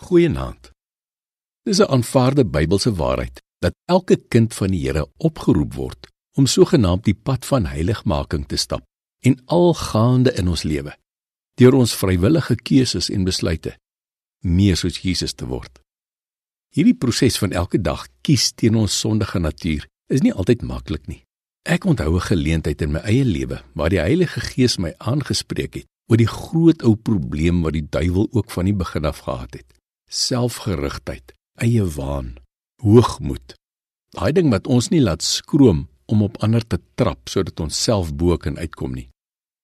Goeienaand. Dis 'n aanvaarde Bybelse waarheid dat elke kind van die Here opgeroep word om sogenaamd die pad van heiligmaking te stap en algaande in ons lewe deur ons vrywillige keuses en besluite meer soos Jesus te word. Hierdie proses van elke dag kies teen ons sondige natuur is nie altyd maklik nie. Ek onthou 'n geleentheid in my eie lewe waar die Heilige Gees my aangespreek het oor die groot ou probleem wat die duiwel ook van die begin af gehad het selfgerigtheid, eie waan, hoogmoed. Daai ding wat ons nie laat skroom om op ander te trap sodat ons self bo kan uitkom nie.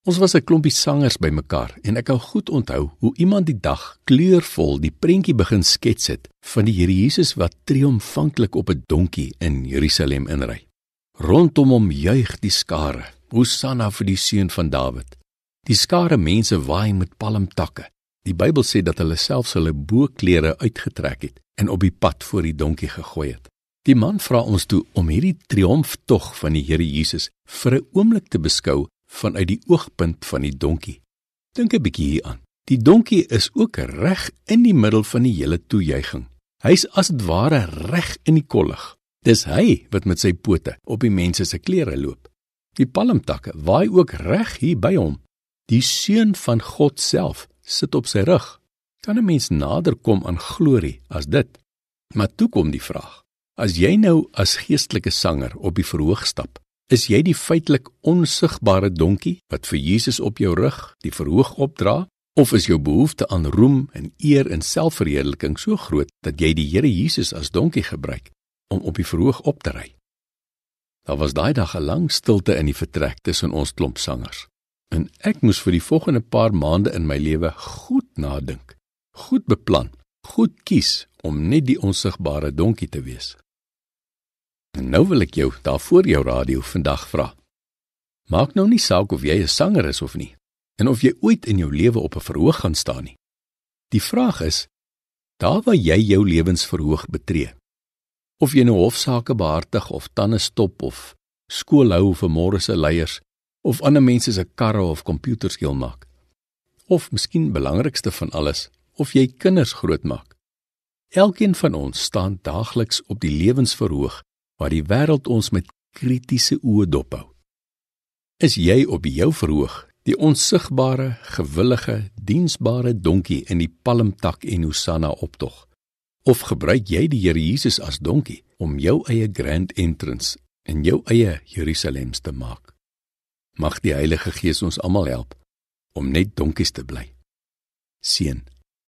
Ons was 'n klompie sangers bymekaar en ek kan goed onthou hoe iemand die dag kleurvol die prentjie begin skets het van die Here Jesus wat triomfantlik op 'n donkie in Jerusalem inry. Rondom hom juig die skare. Hosanna vir die seun van Dawid. Die skare mense waai met palmtakke. Die Bybel sê dat hulle selfs hulle boklere uitgetrek het en op die pad voor die donkie gegooi het. Die man vra ons toe om hierdie triomftog van die Here Jesus vir 'n oomblik te beskou vanuit die oogpunt van die donkie. Dink 'n bietjie hieraan. Die donkie is ook reg in die middel van die hele toejuiging. Hy's as dit ware reg in die kollig. Dis hy wat met sy pote op die mense se klere loop. Die palmtakke waai ook reg hier by hom. Die seun van God self sit op sy rug. Kan 'n mens nader kom aan glorie as dit? Maar toe kom die vraag: As jy nou as geestelike sanger op die verhoog stap, is jy die feitelik onsigbare donkie wat vir Jesus op jou rug die verhoog opdra? Of is jou behoefte aan roem en eer en selfverheerliking so groot dat jy die Here Jesus as donkie gebruik om op die verhoog op te ry? Daar was daai dag 'n lang stilte in die vertrek tussen ons klomp sangers. En ek moes vir die volgende paar maande in my lewe goed nadink, goed beplan, goed kies om net die onsigbare donkie te wees. En nou wil ek jou daar voor jou radio vandag vra. Maak nou nie saak of jy 'n sanger is of nie en of jy ooit in jou lewe op 'n verhoog gaan staan nie. Die vraag is daar waar jy jou lewensverhoog betree. Of jy nou hofsaake behartig of tande stop of skool hou vir môre se leiers of ander mense se karre of komputers heel maak. Of miskien belangrikste van alles, of jy kinders grootmaak. Elkeen van ons staan daagliks op die lewensverhoog waar die wêreld ons met kritiese oë dophou. Is jy op jou verhoog, die onsigbare, gewillige, diensbare donkie in die palmtak en hosanna optog? Of gebruik jy die Here Jesus as donkie om jou eie grand entrance in jou eie Jerusalem te maak? Mag die Heilige Gees ons almal help om net donkies te bly. Seën